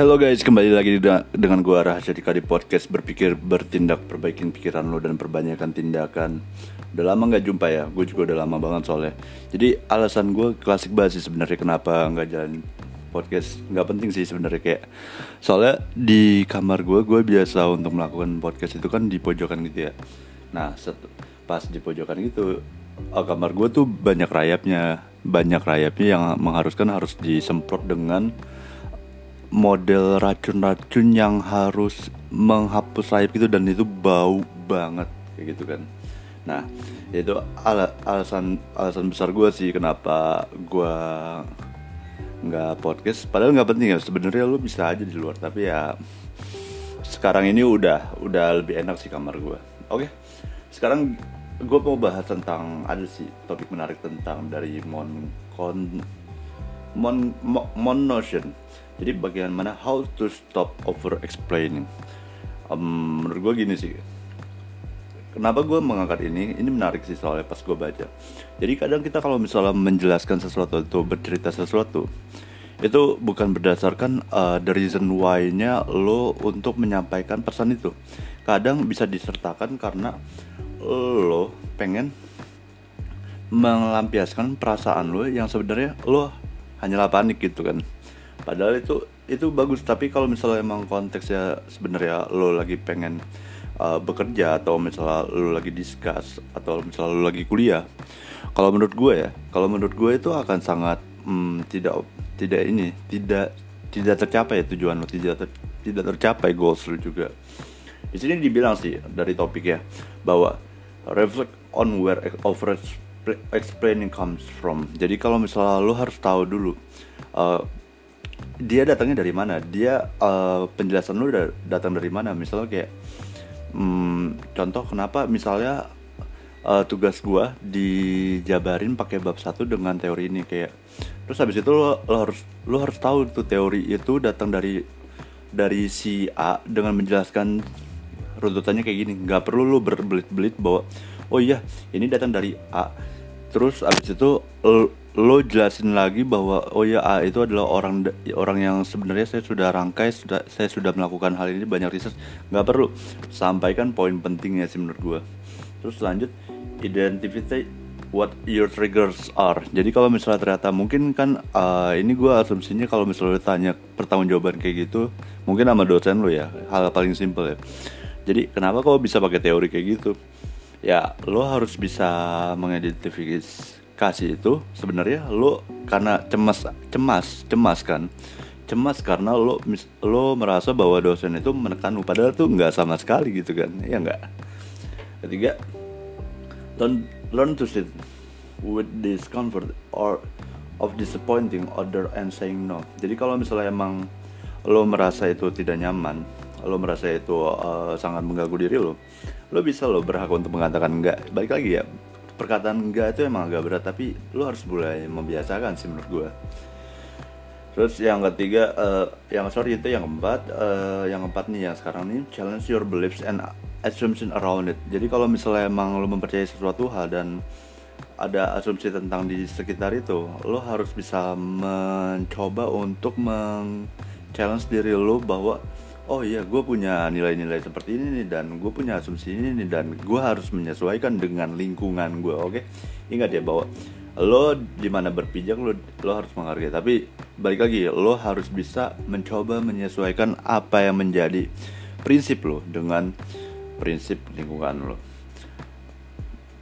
Halo guys, kembali lagi de- dengan gua Rahasia Dika di podcast Berpikir, bertindak, perbaikin pikiran lo dan perbanyakkan tindakan. Udah lama nggak jumpa ya, gue juga udah lama banget soalnya. Jadi alasan gue klasik banget sih sebenarnya kenapa nggak jalan podcast. Nggak penting sih sebenarnya kayak Soalnya di kamar gue, gue biasa untuk melakukan podcast itu kan di pojokan gitu ya. Nah set- pas di pojokan itu oh, kamar gue tuh banyak rayapnya. Banyak rayapnya yang mengharuskan harus disemprot dengan model racun-racun yang harus menghapus rayap gitu dan itu bau banget kayak gitu kan. Nah itu ala alasan alasan besar gue sih kenapa gue nggak podcast. Padahal nggak penting ya sebenarnya lu bisa aja di luar tapi ya sekarang ini udah udah lebih enak sih kamar gue oke sekarang gue mau bahas tentang ada sih topik menarik tentang dari mon mon, mo- mon notion jadi bagaimana how to stop over explaining. Um, menurut gue gini sih. Kenapa gue mengangkat ini? Ini menarik sih soalnya pas gue baca. Jadi kadang kita kalau misalnya menjelaskan sesuatu atau bercerita sesuatu itu bukan berdasarkan uh, the reason why-nya lo untuk menyampaikan pesan itu. Kadang bisa disertakan karena lo pengen melampiaskan perasaan lo yang sebenarnya lo hanyalah panik gitu kan. Padahal itu itu bagus. Tapi kalau misalnya emang konteksnya sebenarnya lo lagi pengen uh, bekerja atau misalnya lo lagi discuss atau misalnya lo lagi kuliah kalau menurut gue ya kalau menurut gue itu akan sangat hmm, tidak tidak ini tidak tidak tercapai ya tujuan lo tidak ter- tidak tercapai goals lo juga. Di sini dibilang sih dari topik ya bahwa reflect on where over explaining comes from. Jadi kalau misalnya lo harus tahu dulu uh, dia datangnya dari mana, dia uh, penjelasan udah datang dari mana. Misalnya kayak hmm, contoh kenapa misalnya uh, tugas gua dijabarin pakai bab satu dengan teori ini kayak terus habis itu lo, lo harus lo harus tahu tuh teori itu datang dari dari si A dengan menjelaskan runtutannya kayak gini nggak perlu lo berbelit-belit bahwa oh iya ini datang dari A. Terus abis itu lo, jelasin lagi bahwa oh ya A itu adalah orang orang yang sebenarnya saya sudah rangkai sudah saya sudah melakukan hal ini banyak riset. Nggak perlu sampaikan poin pentingnya sih menurut gue terus lanjut identify what your triggers are. Jadi kalau misalnya ternyata mungkin kan uh, ini gue asumsinya kalau misalnya tanya pertanggungjawaban kayak gitu mungkin sama dosen lo ya hal paling simple ya. Jadi kenapa kau bisa pakai teori kayak gitu ya lo harus bisa mengidentifikasi itu sebenarnya. Lo karena cemas cemas cemas kan? Cemas karena lo lo merasa bahwa dosen itu menekan lo padahal tuh nggak sama sekali gitu kan? Ya nggak? Ketiga learn learn to sit with discomfort or of disappointing other and saying no. Jadi kalau misalnya emang lo merasa itu tidak nyaman lo merasa itu uh, sangat mengganggu diri lo lo bisa lo berhak untuk mengatakan enggak. Balik lagi ya perkataan enggak itu emang agak berat tapi lo harus mulai membiasakan sih menurut gue terus yang ketiga uh, yang sorry itu yang keempat uh, yang keempat nih yang sekarang nih challenge your beliefs and assumption around it. Jadi kalau misalnya emang lo mempercayai sesuatu hal dan ada asumsi tentang di sekitar itu lo harus bisa mencoba untuk meng challenge diri lo bahwa oh iya gue punya nilai-nilai seperti ini nih dan gue punya asumsi ini nih dan gue harus menyesuaikan dengan lingkungan gue oke? Okay? ingat ya bahwa lo di mana berpijak lo lo harus menghargai. Tapi balik lagi lo harus bisa mencoba menyesuaikan apa yang menjadi prinsip lo dengan prinsip lingkungan lo.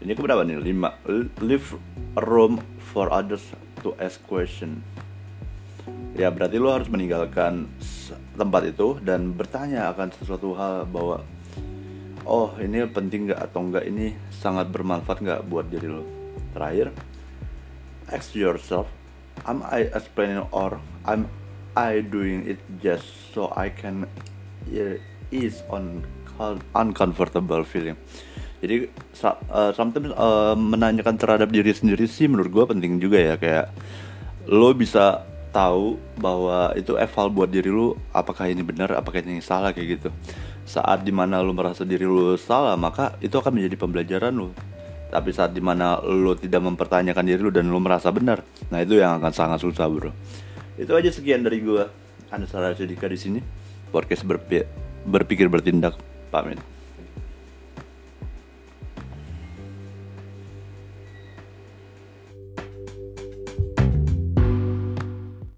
Ini keberapa nih? Lima. Leave room for others to ask question. Ya berarti lo harus meninggalkan tempat itu dan bertanya akan sesuatu hal bahwa oh ini penting nggak atau enggak ini sangat bermanfaat nggak buat diri lo? Terakhir ask yourself am I explaining or am I doing it just so I can ease on uncomfortable feeling? Jadi uh, sometimes uh, menanyakan terhadap diri sendiri sih menurut gue penting juga ya kayak lo bisa tahu bahwa itu eval buat diri lu apakah ini benar apakah ini salah kayak gitu. Saat di mana lu merasa diri lu salah maka itu akan menjadi pembelajaran lu. Tapi saat di mana lu tidak mempertanyakan diri lu dan lu merasa benar nah itu yang akan sangat susah bro. Itu aja sekian dari gua. Anda Sarah Sedika di sini. Podcast berpi- berpikir bertindak. Pamit